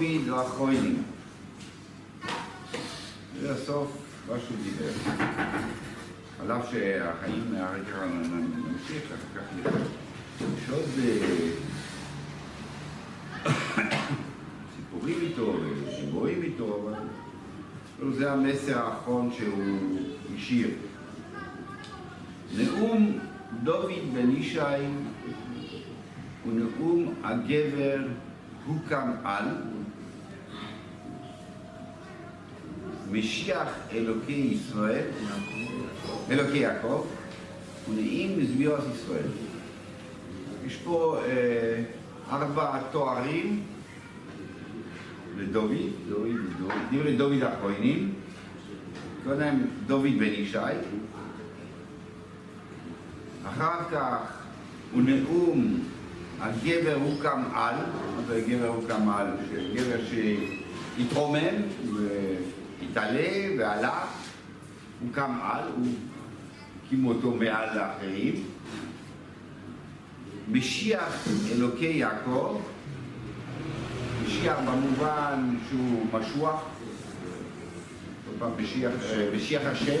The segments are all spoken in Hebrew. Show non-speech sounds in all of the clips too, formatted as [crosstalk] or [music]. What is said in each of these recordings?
דוד לאחרונים. זה הסוף מה שהוא דיבר. על אף שהחיים מהרגע נמשיך, אחר כך נראה. יש עוד אה, סיפורים איתו, דיבורים איתו, אבל לא, זה המסר האחרון שהוא השאיר. נאום דוד בן ישי הוא נאום הגבר הוקם על משיח אלוקי ישראל, אלוקי יעקב, ונעים מזמירות ישראל. יש פה אה, ארבע תוארים לדוד, דוד, דוד, נראה לדוד הכהנים, קודם דוד בן ישי, אחר כך הוא נאום הגבר הוא על, מה זה גבר הוא על? גבר שהתרומם והתעלה ועלה, הוא קם על, הוא הקימו אותו מעל לאחרים. משיח אלוקי יעקב, משיח במובן שהוא משוח, משיח, משיח השם,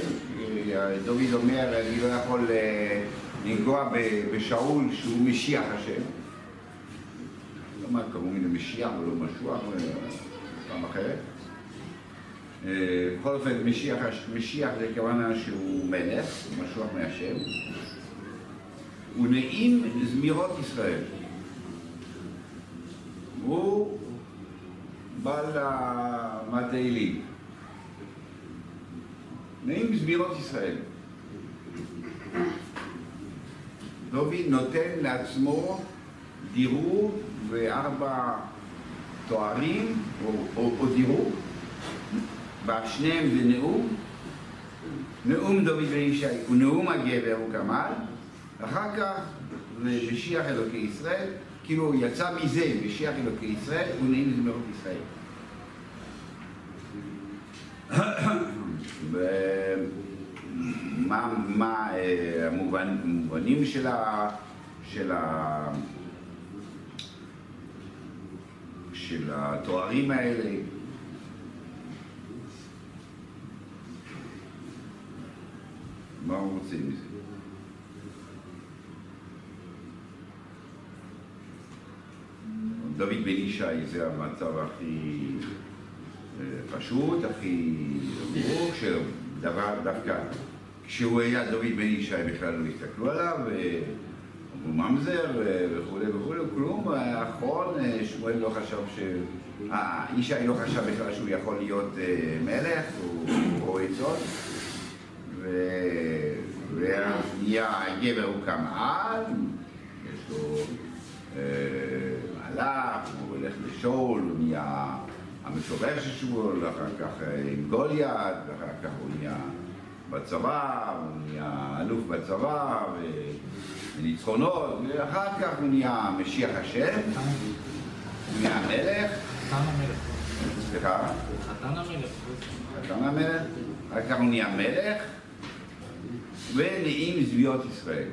דוד אומר, אני לא יכול אה, לנגוע בשאול שהוא משיח השם. לא מה קוראים לזה משיח ולא משוח, פעם אחרת. אה, בכל אופן, משיח, משיח זה כוונה שהוא מלך, משוח מהשם. הוא נעים זמירות ישראל. הוא בעל המתעילים. נעים זמירות ישראל. דוד נותן לעצמו דירוג וארבע תוארים, או, או, או דירוג, בשניהם זה נאום, נאום דוד בן ישי הוא נאום הגבר, הוא כמל, אחר כך זה משיח אלוקי ישראל, כאילו הוא יצא מזה, משיח אלוקי ישראל, הוא נעים זמירות ישראל. [coughs] ומה מה, אה, המובנים של, ה, של, ה, של התוארים האלה? מה הוא רוצה מזה? דוד בן ישי זה המצב הכי אה, פשוט, הכי ברור, שדבר דווקא כשהוא היה דוד בן ישי בכלל לא הסתכלו עליו, הוא ממזר וכולי וכולי, כלום, האחרון אה, שמואל לא חשב ש... ישי לא חשב בכלל שהוא יכול להיות אה, מלך, הוא רואה עצות, ונהיה גבר הוא קם על, יש לו מהלך, הוא הולך לשאול, הוא נהיה המשורר של שאול, אחר כך עם גוליית, ואחר כך הוא נהיה בצבא, הוא נהיה אלוף בצבא, וניצחונות, ואחר כך הוא נהיה משיח השם, הוא נהיה המלך. סליחה? חתן המלך. חתן המלך, אחר כך הוא נהיה מלך, ונעים זוויות ישראל.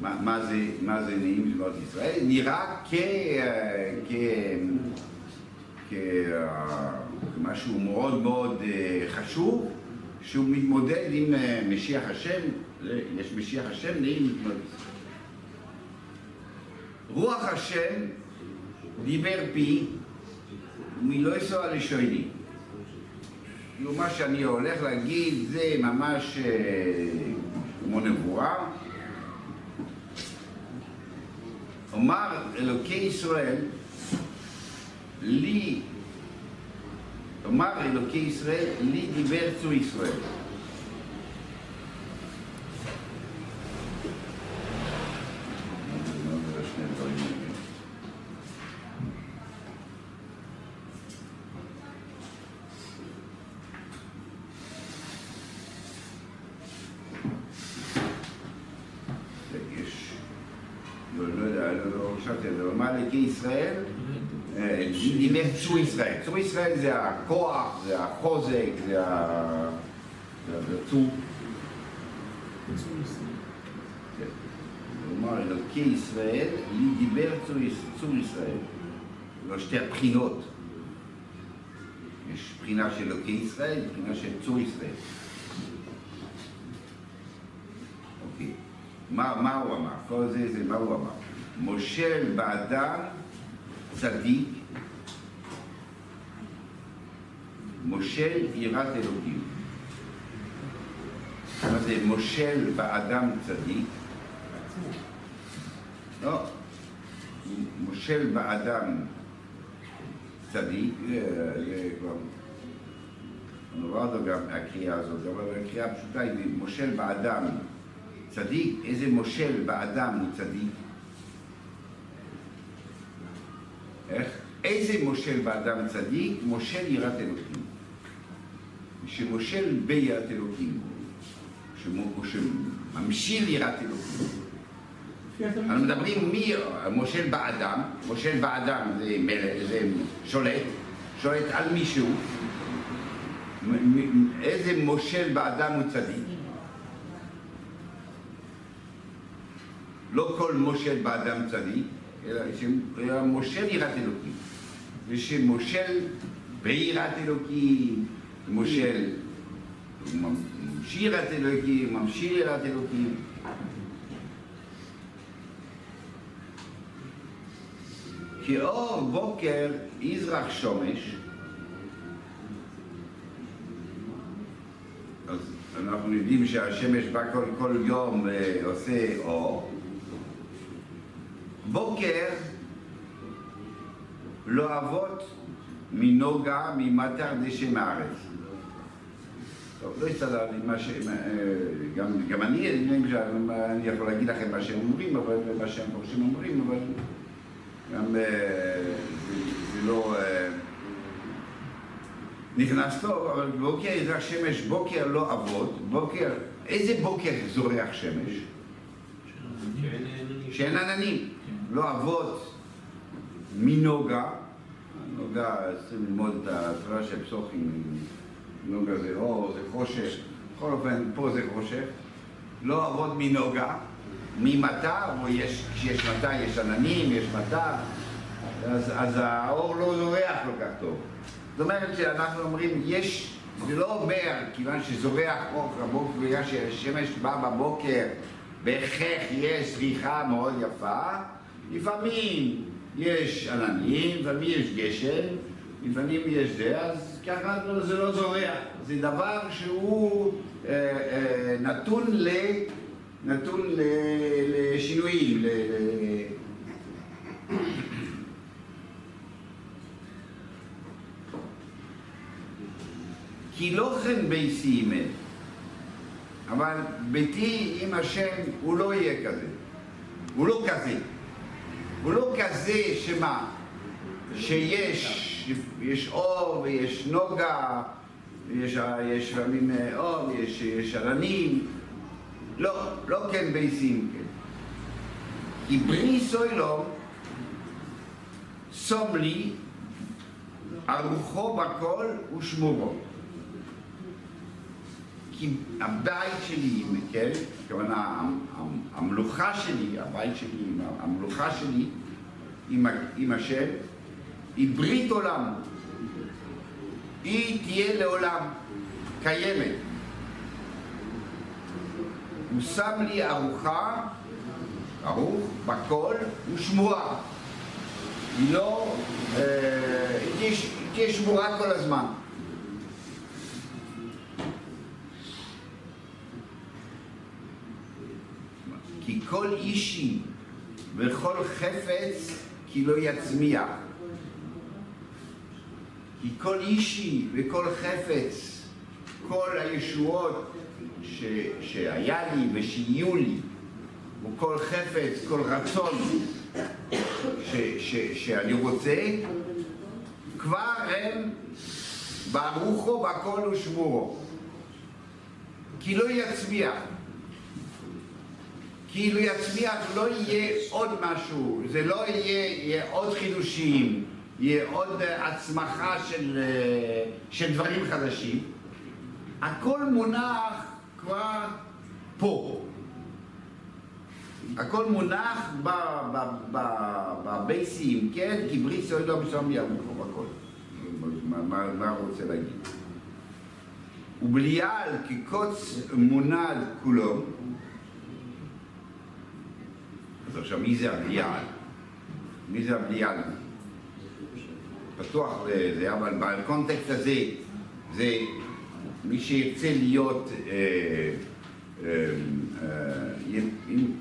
מה, מה, זה, מה זה נעים זוויות ישראל? נראה כ... כ... מאוד מאוד חשוב, שהוא מתמודד עם משיח השם, יש משיח השם, נעים מתמודד. רוח השם דיבר פי מלא יסוע לשויני. כאילו מה שאני הולך להגיד זה ממש כמו נבואה. אומר אלוקי ישראל לי, אומר אלוקי ישראל, לי דיבר צור ישראל. לא יודע, לא חשבתי על זה, אמר אלוקי ישראל דיבר צור ישראל. צור ישראל זה הכוח, זה החוזק, זה הצור. כלומר, אלוקי ישראל, לי דיבר צור ישראל. לא שתי הבחינות. יש בחינה של אלוקי ישראל, בחינה של צור ישראל. אוקיי. מה הוא אמר? כל זה זה מה הוא אמר. מושל באדם צדיק, מושל יראת אלוקים. מה זה מושל באדם צדיק? לא. מושל באדם צדיק, זה כבר נורא לו גם הקריאה הזאת, אבל הקריאה הפשוטה היא מושל באדם צדיק, איזה מושל באדם הוא צדיק? איך? איזה מושל באדם צדיק? מושל יראת אלוקים. שמושל ביראת אלוקים, שממשיל יראת אלוקים. אנחנו מדברים מי מושל באדם, מושל באדם זה, מלך, זה שולט, שולט על מישהו, איזה מושל באדם הוא צדיק? לא כל מושל באדם צדיק, מושל יראת אלוקים. ושמושל ביראת אלוקים, מושל יראת אלוקים, ממשיל יראת אלוקים. כאור בוקר יזרח שומש, אז אנחנו יודעים שהשמש בא כל, כל יום ועושה אור. בוקר לא אבות מנוגה ממטר דשא מארץ. טוב, לא הסתדר לי מה ש... גם, גם אני, אני יכול להגיד לכם מה שהם אומרים, אבל מה שהם פורשים אומרים, אבל גם זה, זה לא נכנס טוב, אבל בוקר יזרח שמש, בוקר לא אבות, בוקר, איזה בוקר זורח שמש? שאין עננים, לא אבות מנוגה, נוגה, צריכים ללמוד את התורה של פסוחים, נוגה זה אור, זה חושך, בכל אופן פה זה חושך, לא אבות מנוגה, ממטר, או יש, כשיש מטר יש עננים, יש מטר, אז, אז האור לא זורח כל כך טוב. זאת אומרת שאנחנו אומרים, יש, זה לא אומר, כיוון שזורח אור רבוק, בגלל שהשמש בא בבוקר, בהכרח יש זריחה מאוד יפה, לפעמים יש עננים, לפעמים יש גשם, לפעמים יש זה, אז ככה זה לא זורח. זה דבר שהוא אה, אה, נתון ל... נתון לשינויים, ל... כי לא כן ביתי עימד, אבל ביתי עם השם הוא לא יהיה כזה, הוא לא כזה, הוא לא כזה שמה, שיש יש אור ויש נוגה, יש לפעמים אור, יש, יש עננים, לא, לא כן בייסים כן. כי ברי סוילום סום לי ערוכו בכל ושמורו. כי הבית שלי, כן, הכוונה, המלוכה שלי, הבית שלי, המלוכה שלי עם, עם השם, היא ברית עולם. היא תהיה לעולם, קיימת. הוא שם לי ארוחה, ערוך, בכל, ושמורה. היא לא, אה, היא תהיה שמורה כל הזמן. כי כל אישי וכל חפץ כי לא יצמיח. כי כל אישי וכל חפץ, כל הישועות ש, שהיה לי ושיהיו לי, וכל חפץ, כל רצון ש, ש, שאני רוצה, כבר הם ברוכו בכל ושמורו. כי לא יצמיח. כאילו יצמיח לא יהיה עוד משהו, זה לא יהיה, יהיה עוד חידושים, יהיה עוד הצמחה של, של דברים חדשים. הכל מונח כבר פה. הכל מונח בבייסים, כן? כי ברית סוידו משם יעבור הכל. מה, מה הוא רוצה להגיד? ובליעל כקוץ מונד כולו. אז עכשיו, מי זה הבליעל? מי זה הבליעל? פתוח לזה, אבל בקונטקסט הזה, זה מי שירצה להיות, אה, אה, אה,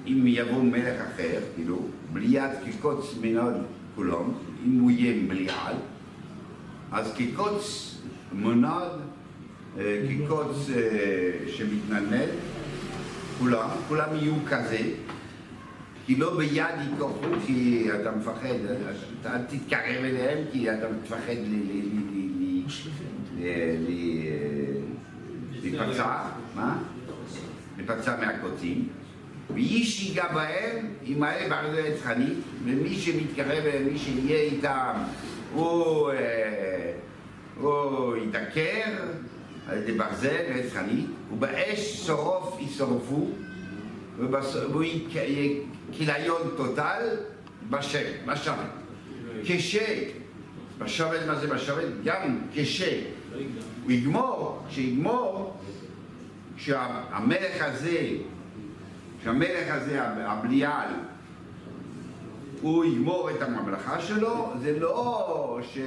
אם, יבוא מלך אחר, כאילו, בליעד כקוץ מנוד כולם, אם הוא יהיה בליעל, אז כקוץ מונד, אה, כקוץ אה, שמתנדנד, כולם, כולם יהיו כזה, כי לא ביד ייקחו, כי אתה מפחד, אתה אל תתקרב אליהם, כי אתה מפחד להיפצע, מה? להיפצע מהקוצים. ואיש ייגע בהם, ימלא ברזל עץ חנית, ומי שמתקרב אליהם, מי שיהיה איתם, הוא, הוא יתעקר על ידי ברזל ועץ חנית, ובאש שרוף ישרפו, והוא כיליון טוטל בשם, בשבת. כש, בשבת, מה זה בשבת? גם כש, הוא יגמור, כשיגמור, כשהמלך הזה, כשהמלך הזה, הבליעל, הוא יגמור את הממלכה שלו, זה לא ש...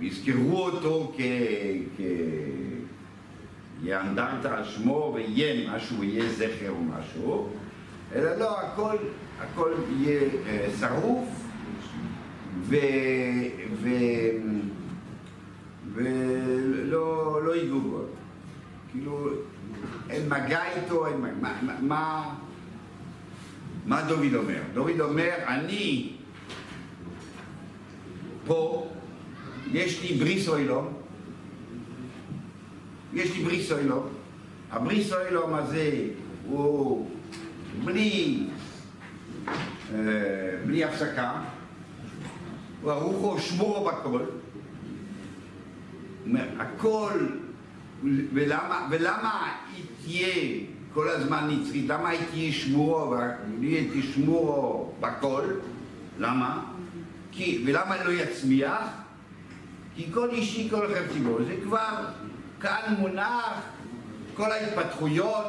יזכרו אותו כ... יאנדרטה על שמו ויהיה משהו, יהיה זכר או משהו, אלא לא, הכל, הכל יהיה אה, שרוף. ולא לא ייגעו בו. כאילו, אין מגע איתו, אין מגע. מה, מה, מה דוד אומר? דוד אומר, אני פה, יש לי בריס אוילום, יש לי בריס אוילום, הבריס אוילום הזה הוא בלי, אה, בלי הפסקה, הוא ארוחו שמורו בכל, הכל, ולמה, ולמה היא תהיה כל הזמן נצחית? למה היא תהיה שמורו, והיא תהיה שמורו בכל? למה? כי, ולמה לא יצמיח? כי כל אישי כל חפציבו זה כבר כאן מונח כל ההתפתחויות,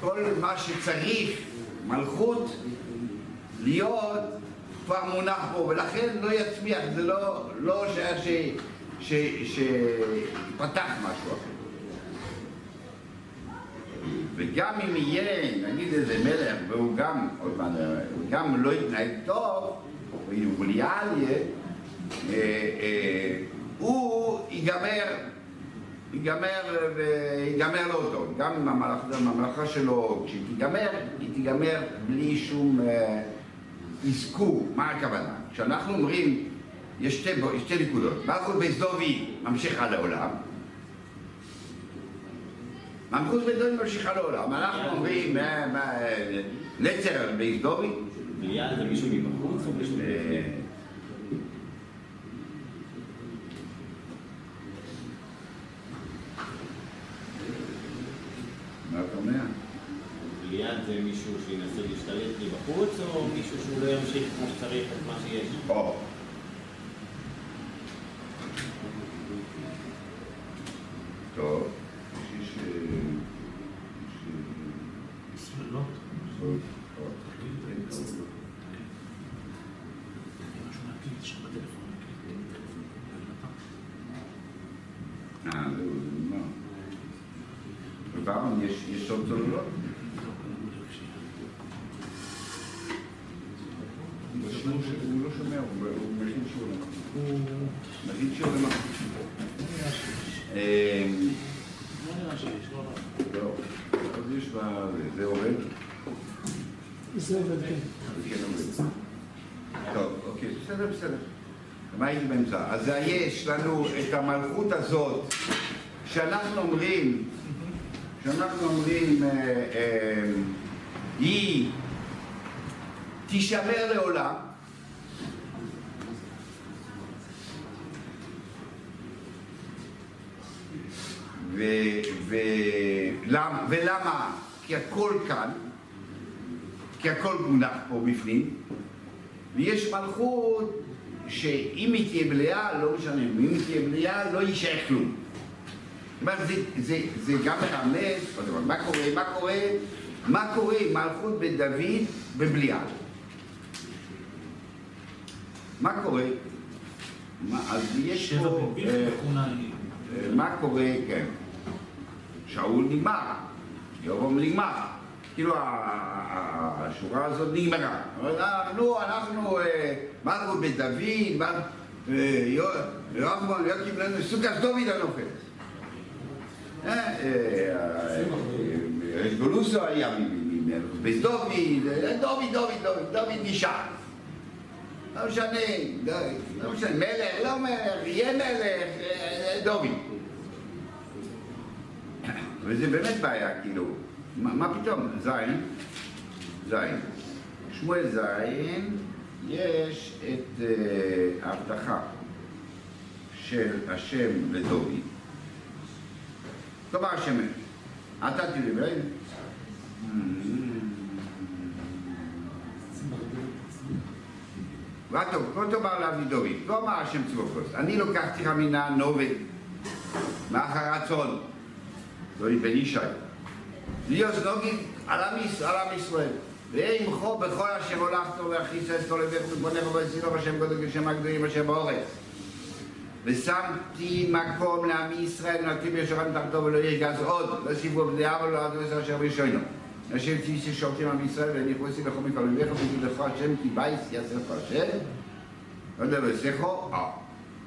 כל מה שצריך, מלכות, להיות כבר מונח פה, ולכן לא יצמיח, זה לא, לא. שפתח משהו אחר. וגם אם יהיה, נגיד איזה מלך, והוא גם, עוד מעט, הוא גם לא יתנהג טוב, הוא יהיה, אה, אה, הוא ייגמר, ייגמר ויגמר לא טוב. גם אם הממלכה שלו, כשהיא תיגמר, היא תיגמר בלי שום אזכור. מה הכוונה? כשאנחנו אומרים יש שתי, שתי נקודות. מלכות בית דובי ממשיכה לעולם. מלכות בית דובי ממשיכה לעולם. אנחנו אומרים, נצר על בית דובי. מיד זה מישהו מבחוץ או מישהו? מה אתה אומר? ליד זה מישהו שינסה להשתלט מבחוץ או מישהו שהוא לא ימשיך כמו שצריך את מה שיש? או. טוב, יש... סבלות. משהו להקליט שם בטלפון. אה, זהו, זה נגמר. וברם, יש יש עוד צוללות? הוא לא- הוא לא שומע, הוא הוא מכין שיעור למחר. מכין שיעור למחר. אה, לא נראה שיש, לא נראה. לא, אז יש בה... זה עובד? עובד. טוב, אוקיי, בסדר, בסדר. מה הייתי באמצע? אז יש לנו את המלכות הזאת, שאנחנו אומרים, שאנחנו אומרים, אה, אה, היא תישמר לעולם. למה, ולמה? כי הכל כאן, כי הכל מונח פה בפנים, ויש מלכות שאם היא תהיה מלאה, לא משנה, ואם היא תהיה מלאה, לא יישאר כלום. זאת אומרת, זה, זה, זה גם מרמז, מה קורה, מה קורה, מה קורה עם מלכות בית דוד בבליעה? מה קורה? מה, אז יש פה... אה. אה, מה קורה, כן. שאול נגמר, ירום נגמר. כאילו השורה הזאת נגמרה. אנחנו, אנחנו, אה, מלכות בית דוד, אה, יו- יואב בן יקים לנו סוכת דוד הנופל. אה, אה, גולוסו היה מ- מ- מ- בית דוד, דוד, דוד, דוד, דוד נשאר. לא משנה, לא- משנה, מלך, לא מלך, יהיה מלך, דוד. [coughs] וזה באמת בעיה, כאילו, מה פתאום, זין, זין. שמואל זין, יש את אה, ההבטחה של השם לדוד. תאמר השם, אתה תדבר. ואתו, כה תאמר לאבי דוד, לא אמר השם צבוקות, אני לוקחתי לך מן הנובד, מאחר הצאן, דוד בן ישי, להיות נוגי על עם ישראל, ויהיה בכל אשר הולכתו והכיסא אסתו לבך ובונך ובסינו השם גודל כשם הגדולים אשר באורץ. ושמתי מקום לעמי ישראל ונתתי בישורם תחתו ולא ירגז עוד, לא סיבו בדעה ולא עד עשר אשר בראשונו. אשר תהיי שורתים עם ישראל והניחו אסי לכל מכל אביך ותגיד לך השם כי בייס יעשה לך השם. לא יודע בסכו, אה.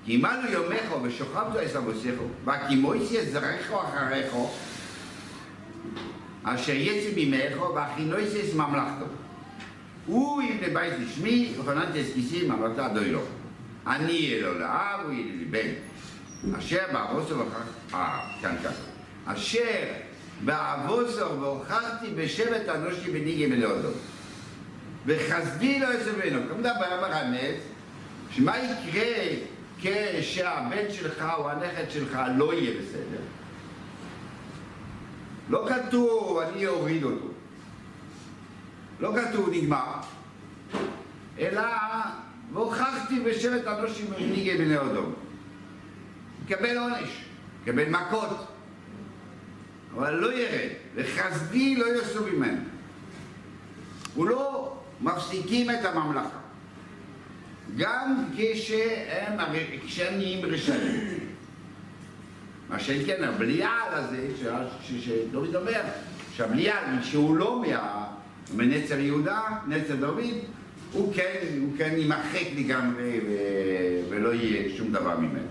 כי עמנו יומךו ושוכבתו עשר בסכו, והקימויס יזרחו אחריכו, אשר יצא ממך והכינויס יש ממלכתו. הוא יבנה בית לשמי, וכוננתי את כיסי ממלכתו לו. אני יהיה לו לאב, הוא יהיה לי בן. אשר באבוסו והוכח... אה, כאן ככה. אשר באבוסו והוכחתי בשבט אנושי בניגי מלאודו. וחסדי לא יעשה ממנו. כמו מדבר מרמז, שמה יקרה כשהבן שלך או הנכד שלך לא יהיה בסדר? לא כתוב אני אוריד אותו. לא כתוב נגמר, אלא והוכחתי בשבט אנושים ומנהיגי בני אדום. קבל עונש, קבל מכות, אבל לא ירד, וחסדי לא יעשו ממנו. הוא לא מפסיקים את הממלכה. גם כשהם, כשהם נהיים רשעים. מה שכן, הבליעל הזה, שדוד אומר, שהבליעל, שהוא לא מנצר יהודה, נצר דוד, הוא כן, הוא כן יימחק לגמרי ולא יהיה שום דבר ממנו.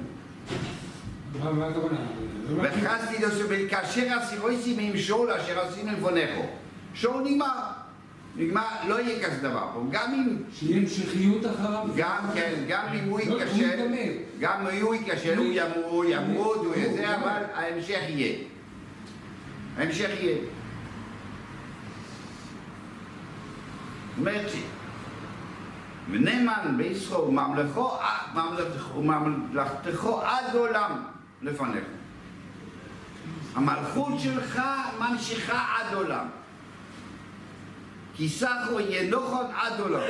וחסתי שבל כאשר הסירויסי עם שאול אשר עשינו לפונכו. שאול נגמר. נגמר, לא יהיה כזה דבר פה. גם אם, שיהיה המשכיות אחריו. גם כן, גם אם הוא לא, ייכשל. גם אם הוא ייכשל, הוא ימות, הוא יזה, אבל ההמשך יהיה. ההמשך יהיה. זאת אומרת. ונאמן בישרו ממלכו, ממלכתו, ממלכתך עד עולם לפניך. המלכות שלך ממשיכה עד עולם. כי סחו ינוחון עד עולם.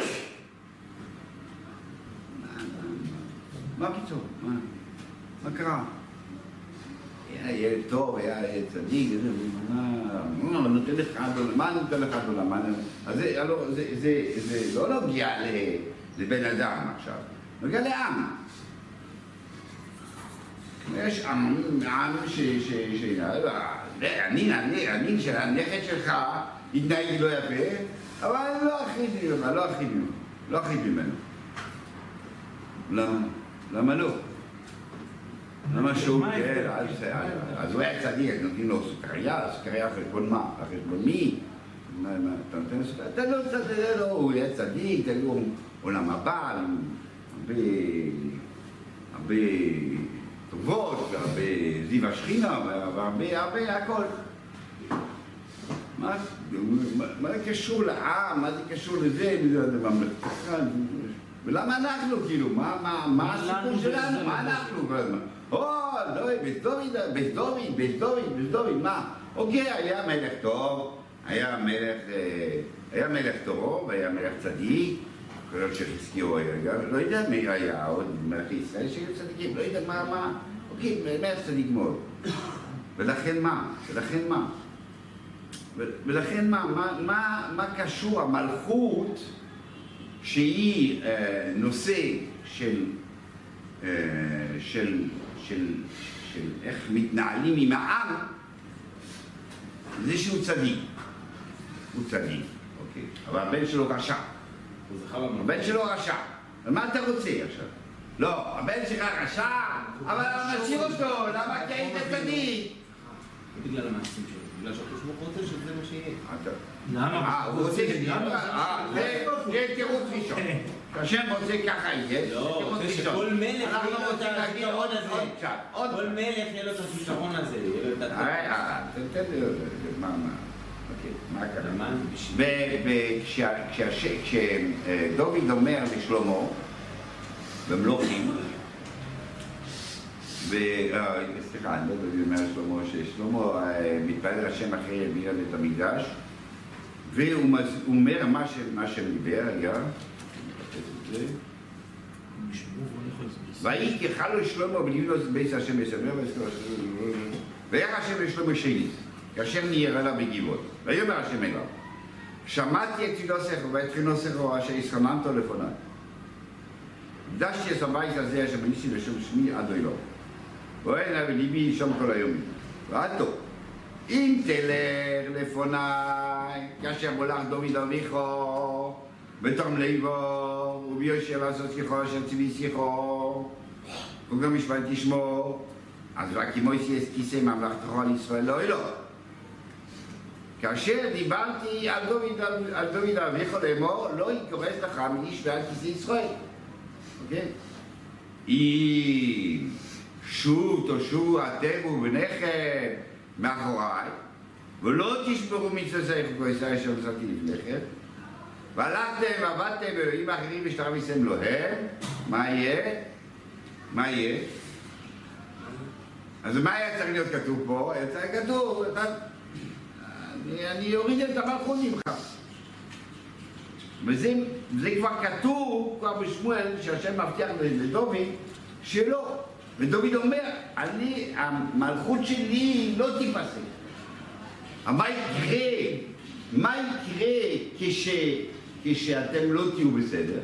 מה פתאום? מה? מה קרה? היה ילד טוב, היה צדיק, מה, נותן לך עד עולם, מה נותן לך עד עולם? אז זה, לא נוגע לבן אדם עכשיו, נוגע לעם. יש עם, עם ש... אני, אני, אני, שהנכד שלך יתנהג לא יפה, אבל לא אחיד ממך, לא אחיד ממנו, לא אחיד ממנו. למה? למה לא? למה שהוא? כן, אז- הוא היה צדיק, נותנים לו סוכריה, סוכריה על חשבון מה? על חשבון מי? מה, מה, אתה נותן סוכריה? תן לו, תן לו, הוא היה צדיק, לו עולם הבא, הרבה, הרבה טובות, והרבה זיו השכינה, והרבה, הרבה, הכל. מה, מה, זה קשור לעם? מה זה קשור לזה? לממלכתך? ולמה אנחנו, כאילו? מה, הסיפור לנו שלנו? מה? אנחנו כל הזמן? או, לא, בית דוד, בית דוד, בית דוד, בית דוד, מה? אוקיי, היה מלך טוב, היה מלך, אה, היה מלך טוב, היה מלך צדיק, להיות שחזקיהו היה גם, לא יודע מי היה עוד מלך ישראל שהיו צדיקים, לא יודע מה, מה, אוקיי, מלך צדיק מאוד. ולכן מה? ולכן מה? ולכן מה, מה, מה, מה קשור המלכות שהיא אה, נושא של, אה, של, של, של איך מתנהלים עם העם, זה שהוא צדיק. הוא צדיק, אוקיי, אבל הבן שלו רשע. הבן שלו רשע. אז מה אתה רוצה עכשיו? לא, הבן שלך רשע, אבל משאיר אותו, למה כי היית צדיק? בגלל המעשים שלו, בגלל שהקדוש ברוך הוא רוצה שזה מה שיהיה. למה? אה, הוא רוצה שזה אה, זה תירוץ ראשון. כן. השם רוצה ככה יהיה. לא, כל מלך אנחנו רוצים להגיד עוד כל מלך יהיה לו את הכישרון הזה. וכשדוד אומר לשלמה, במלוכים, אה, סליחה, אני לא אם אומר שלמה, ששלמה אה, מתפלל השם אחרי בניין בית המקדש, והוא אומר מה מה שדיבר, את זה. ויהי ככלו שלמה בלבנות בית השם יסמר וירא השם לשלמה שנית, כאשר ניירה לה בגבעות. ויאמר השם אליו, שמעתי את תפילוסך ואת תפילוסך אשר הסחננתו לפניי. הקדשתי את הבית הזה אשר בניסי לשם שמי עד אילום. ואין לה בליבי שם כל היומים. ועתו, אם תלך לפניי, כאשר מולך דוד אביכו, בתום ליבו, וביושב לעשות שיחו אשר ציוויס שיחו, וגם משפט תשמור, אז וכימויסי יש כיסא ממלכתו על ישראל לא אלוה. כאשר דיברתי על דוד, אביכו לאמור, לא יקורס לך מאיש ועל כיסא ישראל. אוקיי? אם שוב תושעו אתם ובניכם מאחוריי, ולא תשברו מצווסי חוקי אשר נשאתי לפניכם, והלכתם ועבדתם באלוהים אחרים ושתרמיסם להם, מה יהיה? מה יהיה? אז מה היה צריך להיות כתוב פה? היה צריך כתוב, אתה... אני, אני אוריד את המלכות ממך. וזה זה כבר כתוב כבר בשמואל, שהשם מבטיח לדוד שלא. ודוד אומר, אני, המלכות שלי לא תיפסק. מה יקרה? מה יקרה כש, כשאתם לא תהיו בסדר?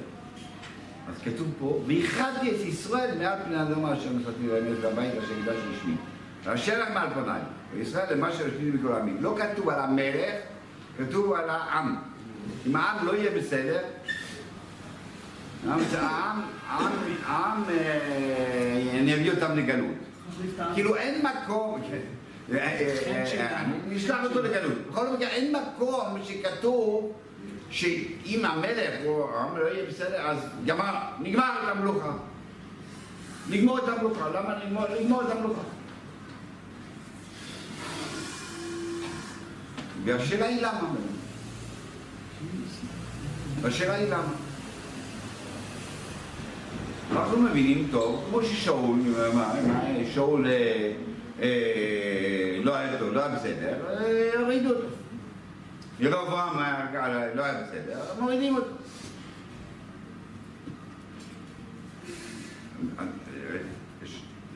אז כתוב פה, ואיחדתי את ישראל מעט פני אדמה אשר נשאתי להם את הבית אשר יקדש לשמי. ואשר לך מעל פניי, וישראל למה שהשמיני מכל העמים. לא כתוב על המלך, כתוב על העם. אם העם לא יהיה בסדר, העם, העם, העם, אה, אני אביא אותם לגלות. כאילו אין מקום, כן. אה, אה, נשלח אותו לגלות. בכל מקרה אין מקום שכתוב שאם המלך או העם לא יהיה בסדר, אז גמר, נגמר את המלוכה. נגמור את המלוכה. למה? נגמור את המלוכה. והשאלה היא למה. השאלה היא למה. אנחנו מבינים טוב, כמו ששאול, שאול אה, אה, לא היה טוב, לא היה בסדר, אה, הורידו אותו. ירבעם היה- לא היה בסדר, מורידים אותו.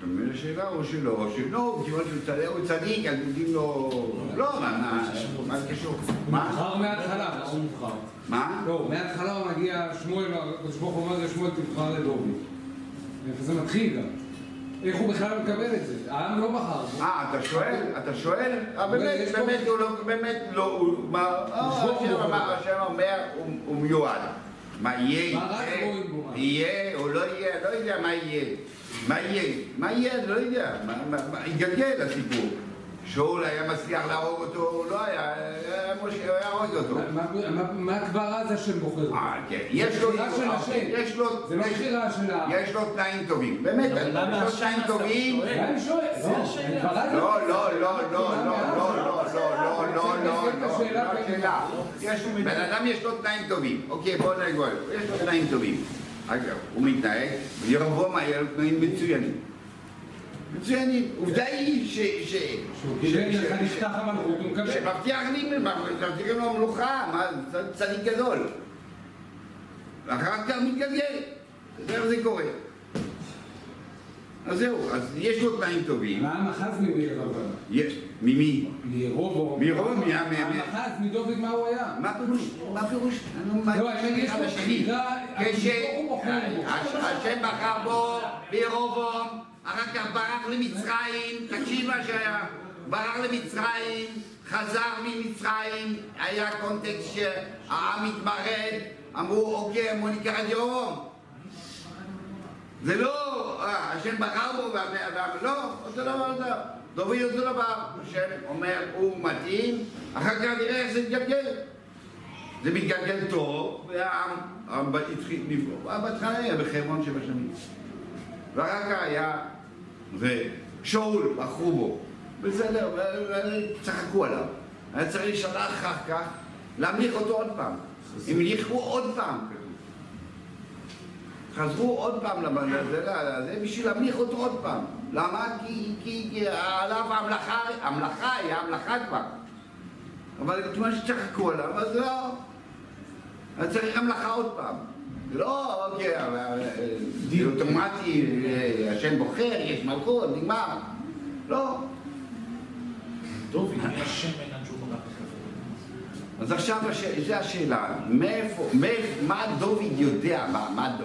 מבין השאלה או שלא? או שלא, כיוון שהוא צדיק, הוא אז יודעים לו... לא, מה, מה, מה זה קשור? מה? בחר מההתחלה. הוא מובחר. מה? לא, מההתחלה הוא מגיע, שמואל, הקדוש ברוך הוא אומר לשמואל תבחר לדוד. איפה זה מתחיל גם. איך הוא בכלל מקבל את זה? העם לא בחר. אה, אתה שואל? אתה שואל? אה, באמת, באמת הוא לא, באמת לא, הוא, אה, השם אומר, הוא- הוא מיועד. מה יהיה? יהיה או לא יהיה, לא יודע מה יהיה. מה יהיה? מה יהיה? לא יודע. התגלגל הסיפור. שאול היה מצליח להרוג אותו, הוא לא היה, משה היה הורג אותו. מה- כבר אז השם בוחר? אה, כן, יש לו, בחירה של השם. יש לו, זה לא בחירה של העם. יש לו תנאים טובים, באמת, יש לו תנאים? טובים. לא, לא, לא, לא, לא, לא, לא, לא, לא, לא, לא, לא, לא, לא, בן אדם יש לו תנאים טובים. אוקיי, בוא נגול. יש לו תנאים טובים. אגב, הוא מתנהג, וירבעם היה לו תנאים מצוינים. מצוינים. עובדה היא ש... ש... שהוא קיבל לך נפתח המלכות, הוא מקבל. שמבטיח לי, מבטיח לו מלוכה, מה, צ- צדיק גדול. ואחר כך מתגלגל. זה איך זה קורה. אז זהו, אז יש לו תנאים טובים. והמחז ממי אבל? יש, ממי? מה- מה- מה- המחז מדוד מה הוא היה? מה פירוש? מה פירוש? לא לא, אני יש לו בחירה, כש... הוא בוחר בו. הש- השם בחר בו בירובעם, אחר כך ברח למצרים, תקשיב מה שהיה, ברח למצרים, חזר ממצרים, היה קונטקסט שהעם התמרד, אמרו אוקיי, בוא ניקח את ירובעם. זה לא, אה, השם בחר בו, וה- וה- לא, אותו דבר, אותו. דוד אותו דבר, השם אומר, הוא מתאים, אחר כך נראה איך זה מתגלגל. זה מתגלגל טוב, והעם העם התחיל לפגוע. בהתחלה היה בחברון שבע שנים. ואחר כך היה, ושאול, בחרו בו. בסדר, צחקו עליו. היה צריך שנה אחר כך להמליך אותו עוד פעם. המליכו עוד פעם. חזרו עוד פעם לבן הזה, זה בשביל להמליך אותו עוד פעם. למה? כי, כי, כי עליו המלאכה, המלאכה היה המלאכה כבר. אבל כיוון שצחקו עליו, אז לא. אז צריך המלאכה עוד פעם. לא, אוקיי, אבל, אה, זה אוטומטי, אה, השם בוחר, יש מלכות, נגמר. לא. עד שהוא ברח לכם? אז עכשיו. זו השאלה, מאיפה, מה דוד יודע,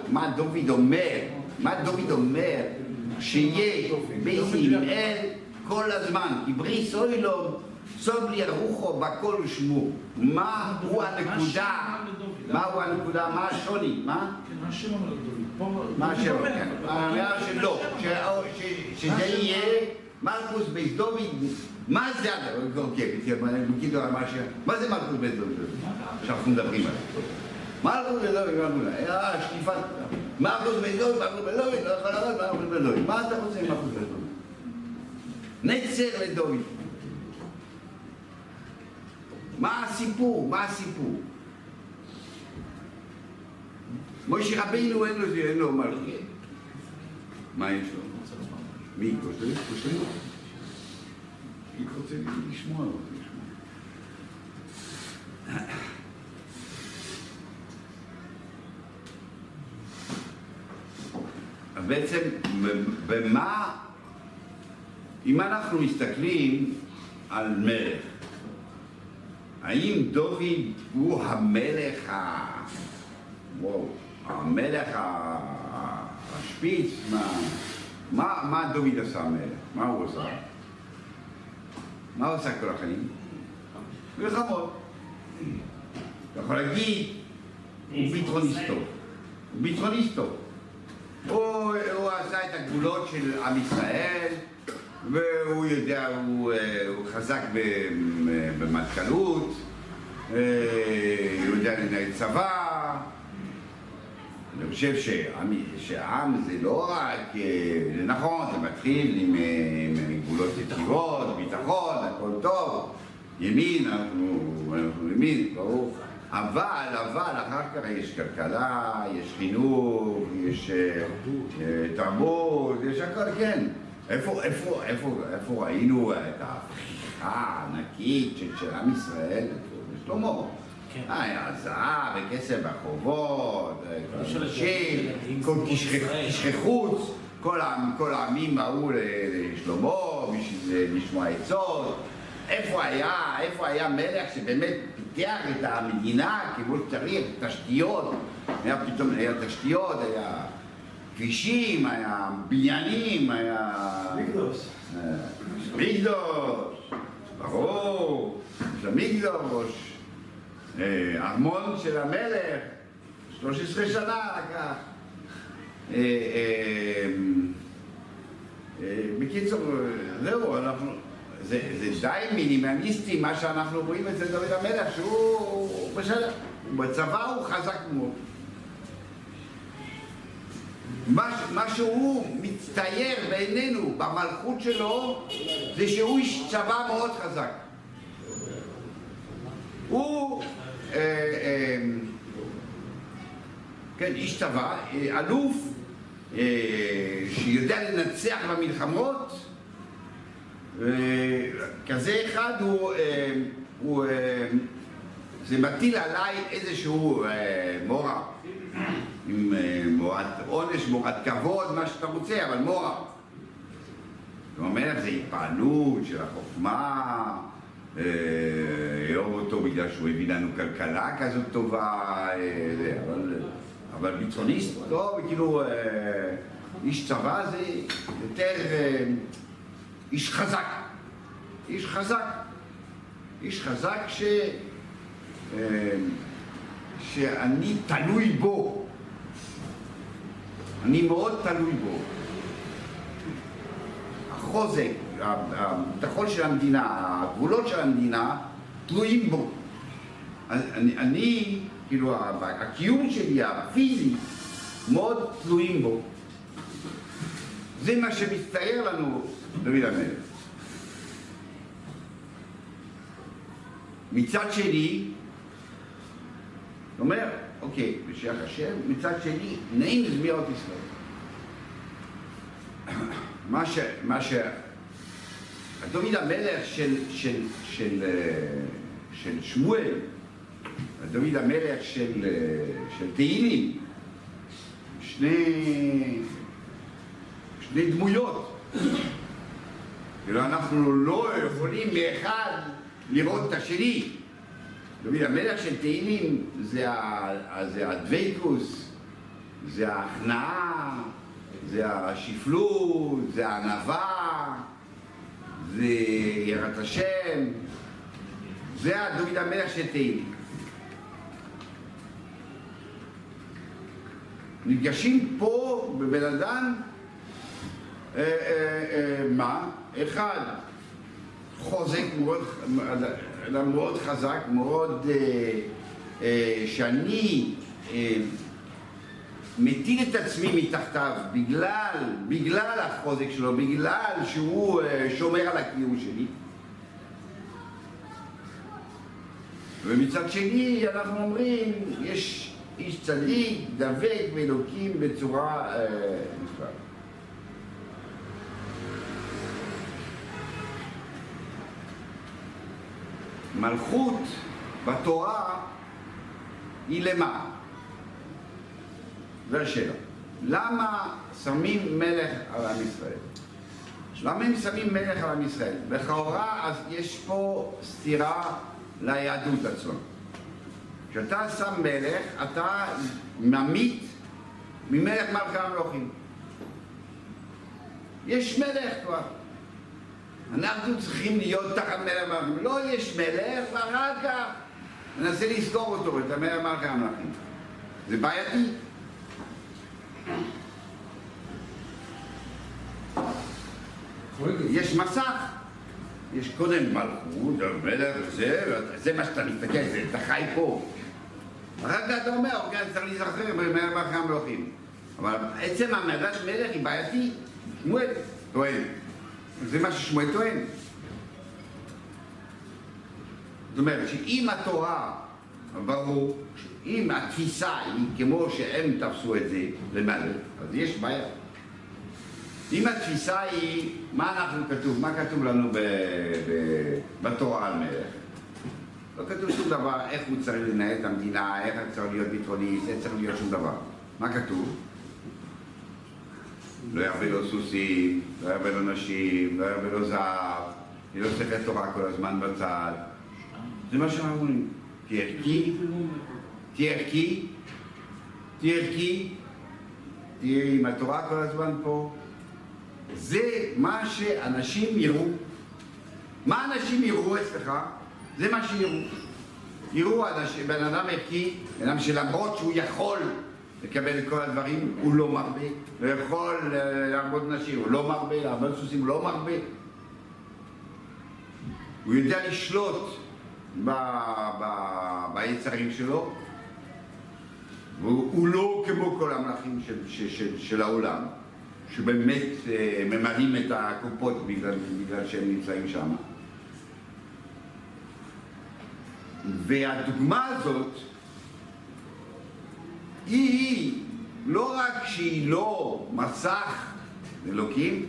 מה דוד אומר, מה דוד אומר שיהיה בישראל כל הזמן, כי בריס אוי לו, סוד לי רוחו בכל ושמו, מה הוא הנקודה, מה הוא הנקודה, מה השוני, מה? כן, מה השם אומר לדוד? מה השם? אומר, האמירה שלא, ש- ש- שזה יהיה מלכוס בית דוד, מה זה, אוקיי, בקיצור, מה מה זה מלכוס בית דוד? שאנחנו מדברים עליו. מלכוס בית דוד, מלכוס מלכוס בית דוד, מלכוס בית דוד, לא יכול לעבוד, מלכוס בית דוד. מה אתה רוצה עם בית דוד? נצר לדוד. מה הסיפור? מה הסיפור? משה רבינו אין לו, אין לו מלכות. מה יש לו? מי? קושטרי? קושטרי? מי רוצה לשמוע? לשמוע. בעצם, במה, אם אנחנו מסתכלים על מלך, האם דוד הוא המלך ה... וואו, המלך השפיץ? מה, מה, מה דוד עשה המלך? מה הוא עשה? מה הוא עשה כל החיים? מלחמות. אתה יכול להגיד, הוא ביטחוניסט טוב. הוא ביטחוניסט טוב. הוא, הוא עשה את הגבולות של עם ישראל, והוא יודע, הוא, אה, הוא חזק במטכ"לות, אה, הוא יודע לנהל צבא. אני חושב שעם, שעם זה לא רק, אה, נכון, זה מתחיל עם, עם גבולות יציבות, ביטחון, הכל טוב, ימין, אנחנו, אנחנו ימין, ברור. אבל, אבל, אחר כך יש כלכלה, יש חינוך, יש אה, אה, תרבות, יש הכל, כן. איפה, איפה, איפה, איפה ראינו את ההפיכה הענקית של, עם ישראל? שלמה. כן. היה זהב וכסף ברחובות, אפשר כל קשרי חוץ, כל העמים באו לשלמה בשביל לשמוע עצות. איפה היה, איפה היה מלך שבאמת פיתח את המדינה כמו שצריך, תשתיות, היה פתאום, היה תשתיות, היה כבישים, היה בניינים, היה... מיקדוס. אה, מקדוש, ברור, המקדוש, אה, ארמון של המלך, 13 שנה לקח. אה, בקיצור, זהו, אנחנו, זה, זה די מינימליסטי מה שאנחנו רואים אצל דוד המלך, שהוא בסדר, בצבא הוא חזק מאוד. מה, מה שהוא מצטייר בעינינו במלכות שלו זה שהוא איש צבא מאוד חזק. הוא אה, אה, כן, איש צבא, אה, אלוף, אה, שיודע לנצח במלחמות, כזה אחד הוא, אה, הוא אה, זה מטיל עליי איזשהו אה, מורא, עם מורת עונש, מורת כבוד, מה שאתה רוצה, אבל מורא. זאת אומרת, זה התפעלות של החוכמה, אה, לאהוב אותו בגלל שהוא הביא לנו כלכלה כזאת טובה, אבל, אבל ביטחוניסט טוב, כאילו איש צבא זה יותר איש חזק, איש חזק, איש חזק ש... אה, שאני תלוי בו, אני מאוד תלוי בו. החוזק, הביטחון של המדינה, הגבולות של המדינה, תלויים בו. אני, אני כאילו, הקיום שלי, הפיזי, מאוד תלויים בו. זה מה שמצטייר לנו דוד המלך. מצד שני, אומר, אוקיי, בשייך השם, מצד שני, נעים לזמירות ישראל. מה ש... מה ש... דוד המלך של, של, של, אה, של שמואל, דוד המלך של, אה, של תהילים, שני, שני דמויות. כאילו אנחנו לא יכולים מאחד לראות את השני. דוד המלך של תהילים זה, זה הדבקוס, זה ההכנעה, זה השפלות, זה הענווה, זה יראת השם, זה דוד המלך של תהילים. נפגשים פה בבן אדם, אה, אה, אה, מה? אחד, חוזק מאוד, אדם מאוד חזק, מאוד, אה, אה, שאני אה, מטיל את עצמי מתחתיו בגלל, בגלל החוזק שלו, בגלל שהוא אה, שומר על הקיום שלי. ומצד שני אנחנו אומרים, יש איש צדיק, דבק באלוקים בצורה אה, נפלאה. מלכות בתורה היא למה? זו השאלה. למה שמים מלך על עם ישראל? למה הם שמים מלך על עם ישראל? לכאורה אז יש פה סתירה ליהדות עצמה. כשאתה שם מלך, אתה ממית ממלך מלכי המלוכים. יש מלך כבר. אנחנו צריכים להיות תחת מלך מלכים. לא יש מלך, ואחר כך ננסה לזכור אותו, את המלך מלכי המלכים. זה בעייתי. יש מסך. יש קודם מלכות, מלך זה, זה מה שאתה מסתכל, זה, אתה חי פה. אחר כך אתה אומר, אוקיי, צריך להיזכר במלך מלכי המלכים. אבל עצם המלך מלך היא בעייתי. שמואל טוען. זה מה ששמואל טוען. זאת אומרת שאם התורה, ברור, אם התפיסה היא כמו שהם תפסו את זה למלך, אז יש בעיה. אם התפיסה היא, מה אנחנו כתוב, מה כתוב לנו ב, ב, בתורה על מלך? לא כתוב שום דבר, איך הוא צריך לנהל את המדינה, איך צריך להיות ביטחוניסט, איך צריך להיות שום דבר. מה כתוב? לא ירבה לו סוסים, לא ירבה לו נשים, לא ירבה לו זהב, יהיה לו ספר תורה כל הזמן בצד. זה מה שאנחנו אומרים. תהיה ערכי, תהיה ערכי, תהיה ערכי, תהיה עם התורה כל הזמן פה. זה מה שאנשים יראו. מה אנשים יראו אצלך? זה מה שיראו. יראו בן אדם ערכי, בן אדם שלמרות שהוא יכול לקבל את כל הדברים, הוא לא מרבה. לא יכול אה, לעבוד נשים, הוא לא מרבה, לעבוד סוסים, הוא לא מרבה. הוא יודע לשלוט ביצרים שלו, והוא הוא לא כמו כל המלכים של, של, של, של העולם, שבאמת אה, ממלאים את הקופות בגלל, בגלל שהם נמצאים שם. והדוגמה הזאת היא לא רק שהיא לא מסך אלוקים,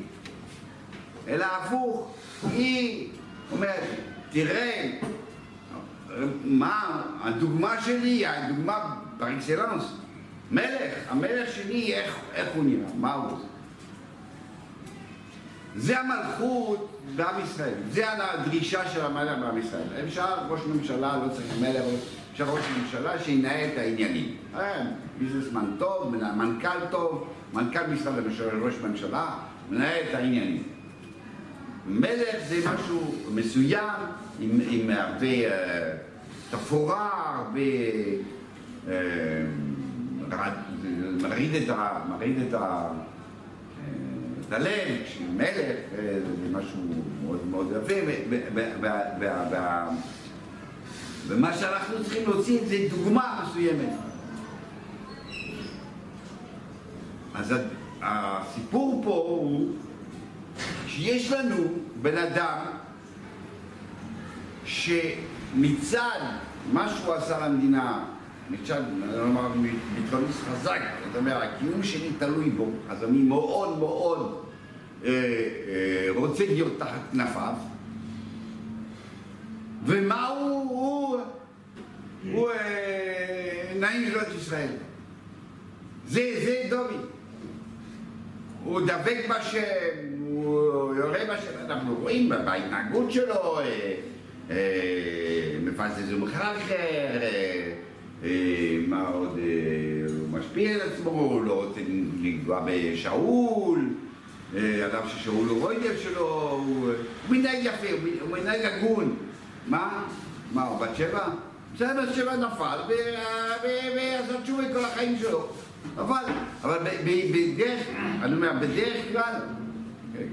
אלא הפוך, היא אומרת, תראה, מה, הדוגמה שלי הדוגמה פריקסלנס, מלך, המלך שלי, איך, איך הוא נראה, מה הוא עושה. זה המלכות בעם ישראל, זה הדרישה של המלך בעם ישראל. אפשר ראש ממשלה, לא צריך מלך, אפשר ראש ממשלה שינהל את העניינים. אה, ביזנסמן טוב, מנכ"ל טוב, מנכ"ל משרד ראש ממשלה, מנהל את העניינים. מלך זה משהו מסוים, עם, עם הרבה אה, תפאורה, הרבה... אה, מרעיד את, ה, מרעיד את, ה, את הלב, מלך, זה משהו מאוד מאוד יפה, ומה שאנחנו צריכים להוציא זה דוגמה מסוימת. אז הסיפור פה הוא שיש לנו בן אדם שמצד מה שהוא עשה למדינה, מצד, נאמר, ביטחוניסט חזק, זאת אומרת, הקיום שלי תלוי בו, אז אני מאוד מאוד אה, אה, רוצה להיות תחת כנפיו, ומה הוא? הוא, הוא אה, נעים לראות ישראל. זה, זה דוד. הוא דבק בשם, הוא יורה בשם, אנחנו רואים בהתנהגות שלו, אה, אה, מפסס ומחרחר, מה עוד, הוא משפיע על עצמו, הוא לא רוצה לפגוע בשאול, אדם ששאול הוא רוידב שלו, הוא מנהג יפה, הוא מנהג הגון. מה? מה, הוא בת שבע? בסדר, שבע נפל ועשה תשובה כל החיים שלו. אבל, אבל בדרך, אני אומר, בדרך כלל, כן,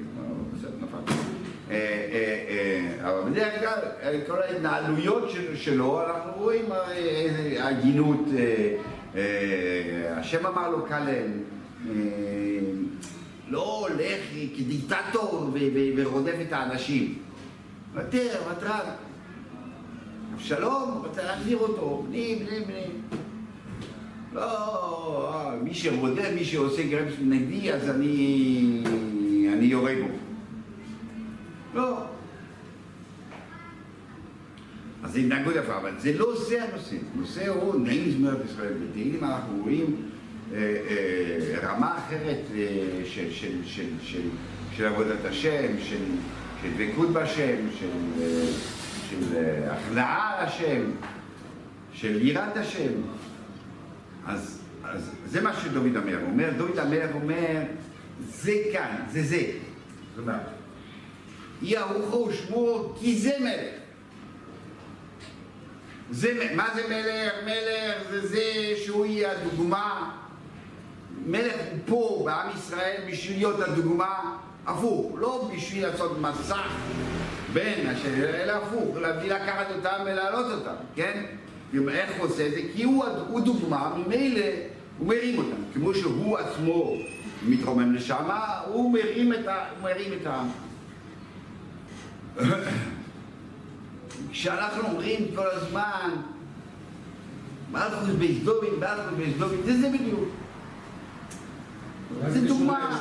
אה, אה, אה, אבל בדרך כלל, כל ההתנהלויות שלו, אנחנו רואים הגינות, השם אמר לו כלל, לא הולך כדיקטטור ורודף את האנשים. ותר, ותרן. אבשלום רוצה להחזיר אותו, בני, בני, בני. לא, מי שרודף, מי שעושה גרמס נגדי, אז אני, אני יורה בו. לא. אז זה התנהגות יפה, אבל זה לא זה הנושא. הנושא הוא נעים זמרת ישראל. בתהילים אנחנו רואים אה, אה, רמה אחרת אה, של, של, של, של, של עבודת השם, של, של דבקות בשם, של, אה, של אה, הכנעה על השם, של יראת השם. אז, אז זה מה שדוד המלך אומר. דוד המלך אומר, זה כאן, זה זה. ארוחו ושמו כי זה מלך. זה, מה זה מלך? מלך זה זה שהוא יהיה הדוגמה. מלך הוא פה בעם ישראל בשביל להיות הדוגמה הפוך, לא בשביל לעשות מסך בין השני, אלא הפוך, להביא לקחת אותם ולהעלות אותם, כן? איך הוא עושה את זה? כי הוא, הוא דוגמה, ממילא הוא מרים אותם. כמו שהוא עצמו מתרומם לשם, הוא מרים את, העם. כשאנחנו אומרים כל הזמן, מלכוס בסדובין, מלכוס בסדובין, זה זה בדיוק. זה דוגמה.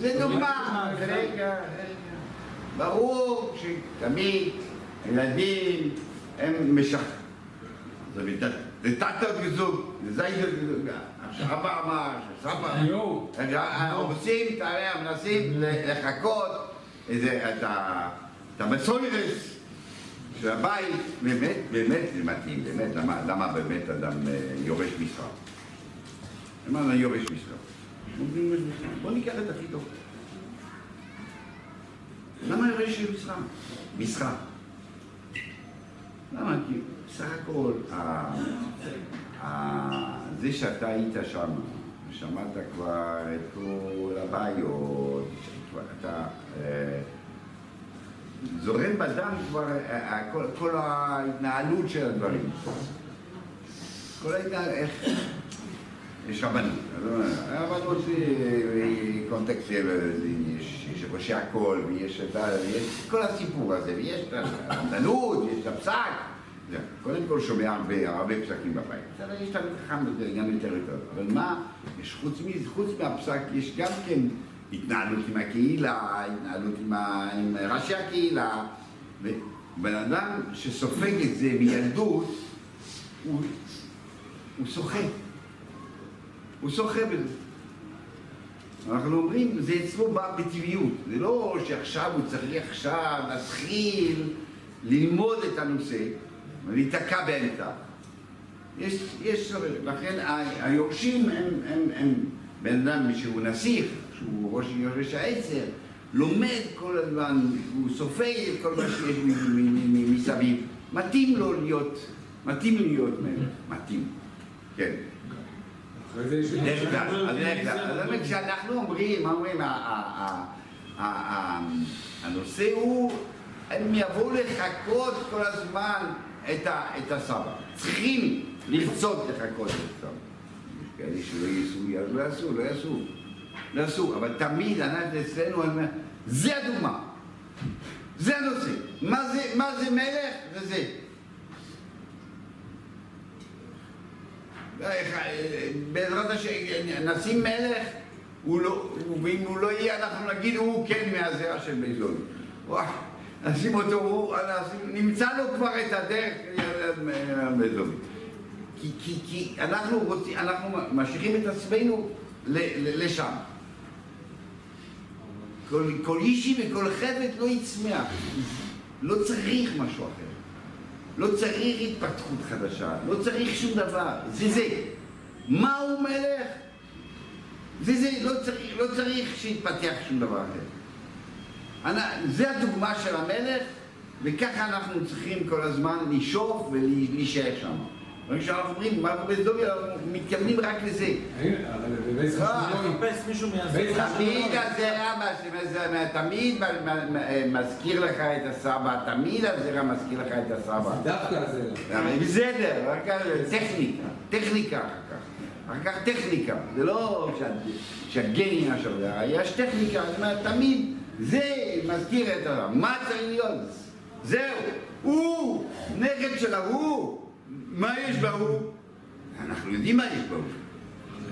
זה דוגמה. רגע, ברור שתמיד ילדים הם משחררים. זה תת גזוג, זה גזוג. שרבא אמר, שסבא, עושים, מנסים לחכות את המסוירס של הבית, באמת, באמת זה מתאים, באמת, למה באמת אדם יורש משרה? למה יורש משרה? בוא ניקח את הכי טוב. למה יורש משרה? משרה. למה? כי בסך הכל, זה שאתה היית שם, שמעת כבר את כל הבעיות, אתה אה, זורם בדם כבר אה, כל ההתנהלות של הדברים. כל ההתנהלות, איך... רבנות, הרבנות היא קונטקסט, יש ראשי הכל, ויש כל הסיפור הזה, ויש את הרבנות, יש את הפסק. קודם כל שומע הרבה, פסקים בבית. יש תלמיד חכם גם יותר טוב. אבל מה, חוץ, מהפסק, יש גם כן התנהלות עם הקהילה, התנהלות עם, ראשי הקהילה. ובן אדם שסופג את זה מילדות, הוא, הוא שוחה. בזה. אנחנו אומרים, זה אצלו בא בטבעיות. זה לא שעכשיו הוא צריך עכשיו להתחיל ללמוד את הנושא ולהיתקע באמצע. יש, יש, לכן היורשים הם, הם, הם בן אדם שהוא נסיך, שהוא ראש יורש העצר, לומד כל הזמן, הוא סופג את כל מה שיש מסביב. מתאים לו להיות, מתאים להיות מלך, מתאים, כן. כשאנחנו אומרים, מה אומרים, הנושא הוא, הם יבואו לחכות כל הזמן את הסבא. צריכים לרצות לחכות את הסבא. כאלה שלא אז לא יעשו, לא יעשו. לא יעשו, אבל תמיד אנחנו אצלנו, זה הדוגמה. זה הנושא. מה זה מלך? זה זה. בעזרת השם, נשים מלך, הוא לא, ואם הוא לא יהיה, אנחנו נגיד, הוא כן מהזרע של. וואו, נשים אותו, הוא, נשים, נמצא לו כבר את הדרך בית זולי. כי, כי, כי אנחנו רוצים, אנחנו משאירים את עצמנו ל, ל, לשם. כל, כל אישי וכל חטא לא יצמח. לא צריך משהו אחר. לא צריך התפתחות חדשה, לא צריך שום דבר, זה זה. מה הוא מלך? זה זה, לא צריך, לא צריך שיתפתח שום דבר אחר. אנ- זה הדוגמה של המלך, וככה אנחנו צריכים כל הזמן לשאוף ולהישאר שם. כשאנחנו אומרים, מה בבית דובי, אנחנו מתכוונים רק לזה. אה. תמיד הזרע מז- תמיד מ- מזכיר לך את הסבא, תמיד הזרע מזכיר לך את הסבא. דווקא. אבל בסדר, רק טכניקה, טכניקה אחר כך. אחר כך טכניקה, זה לא שה- שהגני עכשיו, יש טכניקה, זאת אומרת, תמיד זה מזכיר את ה... מה צריך להיות? זהו, הוא, נכד של ההוא, מה יש בהוא? אנחנו יודעים מה יש בהוא.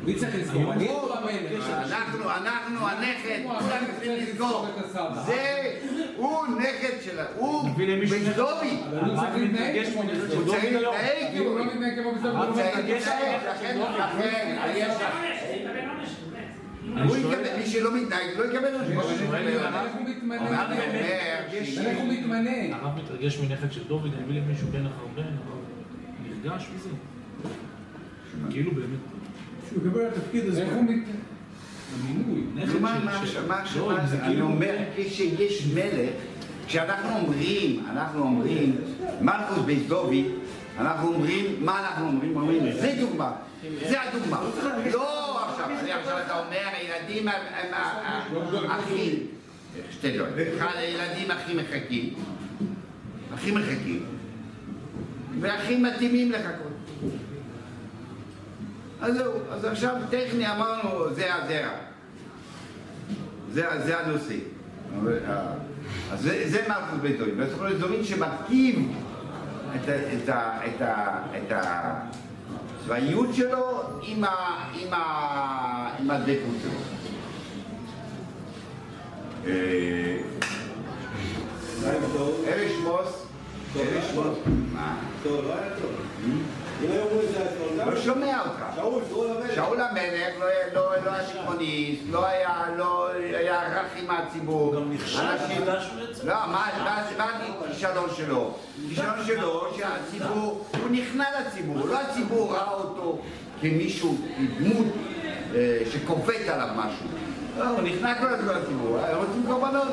מי צריך לזכור? אני הוא, המלך? אנחנו, אנחנו הנכד, כולם צריכים לזכור. את. זה, הוא נכד שלה, הוא מביא בן. דובי. הוא צריך להתנהג כמו בסוף. של הוא צריך. להתנהג אם הוא לא. מתנהג כמו בסוף, הוא הוא צריך לא להתנהג. לכן, לכן. הוא יקבל, מי שלא מתנהג לא יקבל עונש. המלך הוא מתמנה. אני. הרב מתרגש מנכד של דוד, הביא לי מישהו בן אחר בן, נרגש מזה. כאילו באמת. שהוא יקבל את התפקיד הזה. איך הוא מת... המינוי, נכד של- מה, של- מה, לא, מה, אם זה אני כאילו... אומר, כשיש מלך, כשאנחנו אומרים, אנחנו אומרים, מלכוס בית דוד, אנחנו אומרים, מה אנחנו אומרים? אומרים, זה דוגמה, זה הדוגמה. לא עכשיו, אני עכשיו אתה אומר, הילדים הם הם ה- ה- הכי, שתי דברים, אחד, הילדים הכי מחכים, הכי מחכים, והכי מתאימים לחכות. אז זהו, אז עכשיו טכני אמרנו, זה הזרע. זה, זה הנושא. אז זה, זה מלכות בית. ויש כל דברים שמרכיב את, את, את, את הצבאיות שלו עם, ה, עם, ה, עם הדבקות שלו. אה, אלה שמוס, אלה שמוס, מה? טוב, לא היה טוב. אם היו אומרים שזה היה טוב, לא שומע אותך. שאול, שאול המלך. לא היה- לא לא היה לא היה לא רך עם הציבור. הוא גם נכשל. לא, מה מה- מה הכישלון שלו? הכישלון שלו שהציבור, הוא נכנע לציבור, לא הציבור ראה אותו כמישהו, כדמות אה, שכופת עליו משהו. לא, הוא נכנע כל הזמן לציבור, רוצים קורבנות.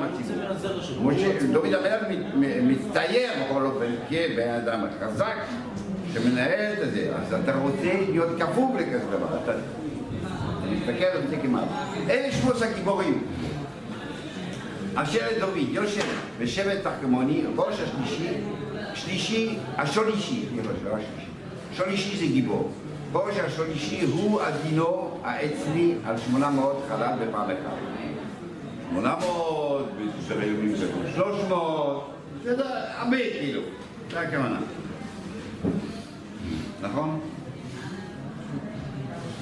הציבור. שדוד המלך מצטייר בכל אופן כבן אדם חזק שמנהל את זה, אז אתה רוצה להיות כפוף לכזה דבר, אתה מסתכל על זה כמעט. אלה שלוש הגיבורים אשר את דוד יושב בשבט תחכמוני, ראש השלישי, שלישי, השולישי, סליחה, לא השלישי. שולישי זה גיבור. ראש השלישי הוא הדינו האצלי על 800 חלל בפעם אחת. 800, בישראל היהודים זה 300, זה די- הרבה כאילו, זה הכוונה. נכון?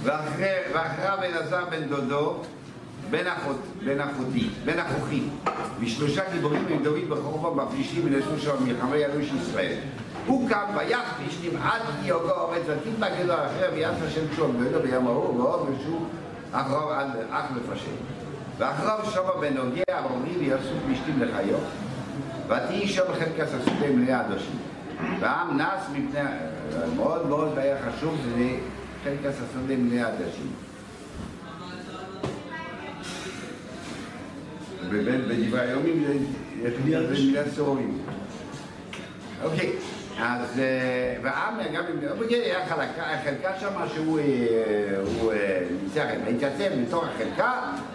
ואחרי- ואחריו אלעזר בן דודו, בן אחות, בן אחותי, בן אחוכי, ושלושה גיבורים עם דוד בחורבן בפלישתים ונעשו שם מלחמה איש ישראל. הוא קם ויח פלישתים עד כי יוגו עובד ותתבגדו אחר ויעש השם שום גדו ביום ההוא ועוד ושוב אח לפשט. ואחריו שמה הוגה עמרי ויעשו פלישתים לחיו ותהי שם חלקס השדה מלאה עדשים. והעם נס מפני, מאוד מאוד היה חשוב, זה חלקס השדה מלאה עדשים. באמת בדברי היומים יש לי זה מילה סורים. אוקיי, אז אה, והעם גם אם אוקיי, היה חלקה, חלקה שמה שהוא אה, אה, ניצח, התייצב בתוך החלקה,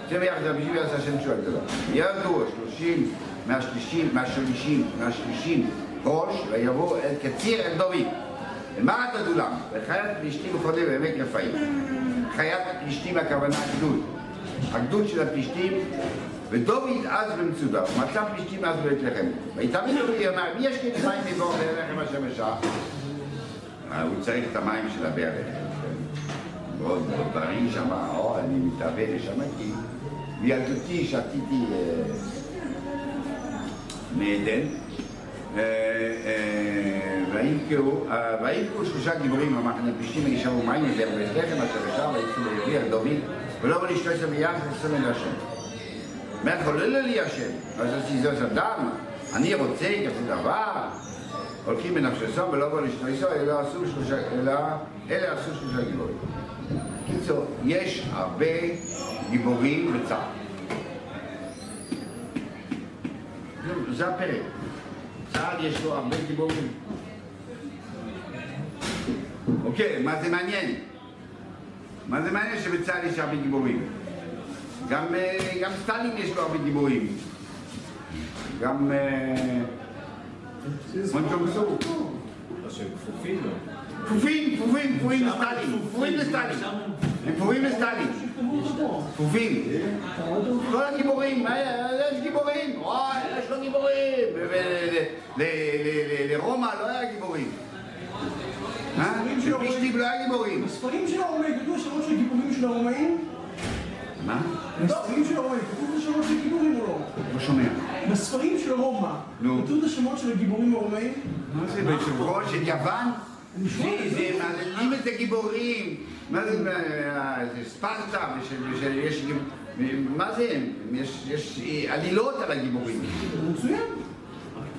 זה ביחד בשביל לעשות השם שואל גדולה. ירדו השלושים מהשלישים, מהשלישים, מהשלישים ראש, ויבואו אל קציר אל דוד. למעט הדולם, וחיית פלישתים חולה בעמק רפאים. חיית פלישתים הכוונה גדוד. הגדוד של הפלישתים, ודוד אז במצודה, ומצא פלישתים אז בבית לחם. ויתאמן דוד אמר, מי יש לי מים מבור ללחם השם בשעה? אה, הוא צריך את המים של לחם. מאוד מאוד בריא שם, או, אני מתאבד לשם, כי בילדותי שתיתי אה, מעדן. אה, ויבכו שלושה גיבורים במחנה פלישתים וישאבו מים לבאר בית לחם אשר בשעה ויצאו ויביא על דוד ולא ולשתות שם ביחד וסמל להשם. אומר חולל לי השם, אז עשיתי זאת אדם, אני רוצה כזה דבר, הולכים בנפשסו ולא בוא לשתויסו, אלא עשו שלושה, אלא, אלה עשו שלושה גיבורים. קיצור, יש הרבה גיבורים בצה"ל. זה- זה הפרק. צה"ל יש לו הרבה גיבורים. אוקיי, מה זה מעניין? מה זה מעניין שבצה"ל יש הרבה גיבורים? גם, אה, גם סטלין יש לו הרבה גיבורים. גם אה, מונצ'ונסו. שהם כפופים לו. כפופים, כפופים, כפופים לסטלין. כפופים לסטלין. הם כפופים לסטלין. כפופים. כל הגיבורים, אה, יש גיבורים. וואי, יש לו גיבורים. לרומא לא היה גיבורים. אה? לפישטיב לא היה גיבורים. בספרים של הרומאים כתוב השמות של גיבורים של הרומאים? מה? בספרים של הרומאים כתוב השמות של גיבורים או לא? לא שומע. בספרים של רומא. כתוב את השמות של הגיבורים הרומאים? מה זה ביושב-ראש של יוון? זה, מעללים את הגיבורים. מה זה, אה, ספרטה, יש, מה זה, יש, יש עלילות על הגיבורים. מצוין.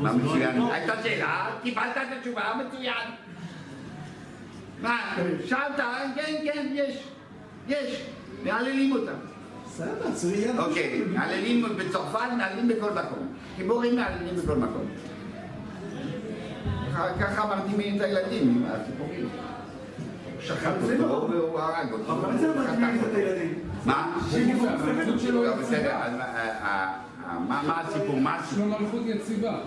מה מצוין? הייתה שאלה, קיבלת את התשובה, מצוין. מה, שאלת, כן, כן, יש, יש, מעללים אותם. אוקיי, מעללים בצרפת, מעללים בכל מקום. גיבורים מעללים בכל מקום. ככה- מרדימים את הילדים עם הסיפורים. שחט אותו והוא הרג אותו. אבל זה מרגילים את הילדים. מה? לא, בסדר, מה- אה, אה, מה הסיפור? מה הסיפור?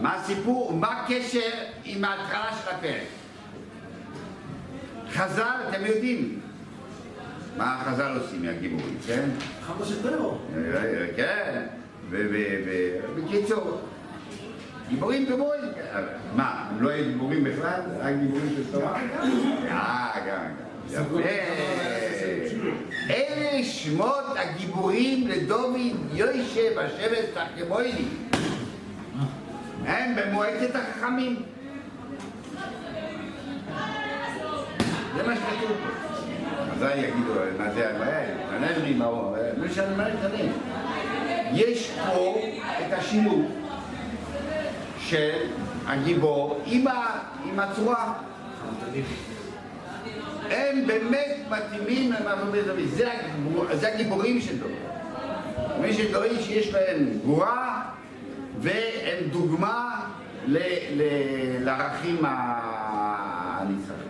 מה הסיפור? מה הקשר עם ההתחלה של הפרק? חז"ל, אתם יודעים מה חז"ל עושים מהגיבורים, כן? חמש של טרור. אה, כן, ו- ו- ו- בקיצור, גיבורים גיבורים, מה, הם לא היו גיבורים בכלל? רק גיבורים של תורה? אה, גם, גם, יפה. אלה שמות הגיבורים לדוד יוישב השבט תחכמוילי. הם במועצת החכמים. זה מה שכתוב פה. אזי יגידו, מה זה, מה תענה לי מה הוא, לא משנה מה תענה. יש פה את השילוב של הגיבור עם, הצורה. הם באמת מתאימים. זה, הגיבור- זה הגיבורים של דוד. מי שדברים שיש להם גבורה והם דוגמה לערכים הנצחיים.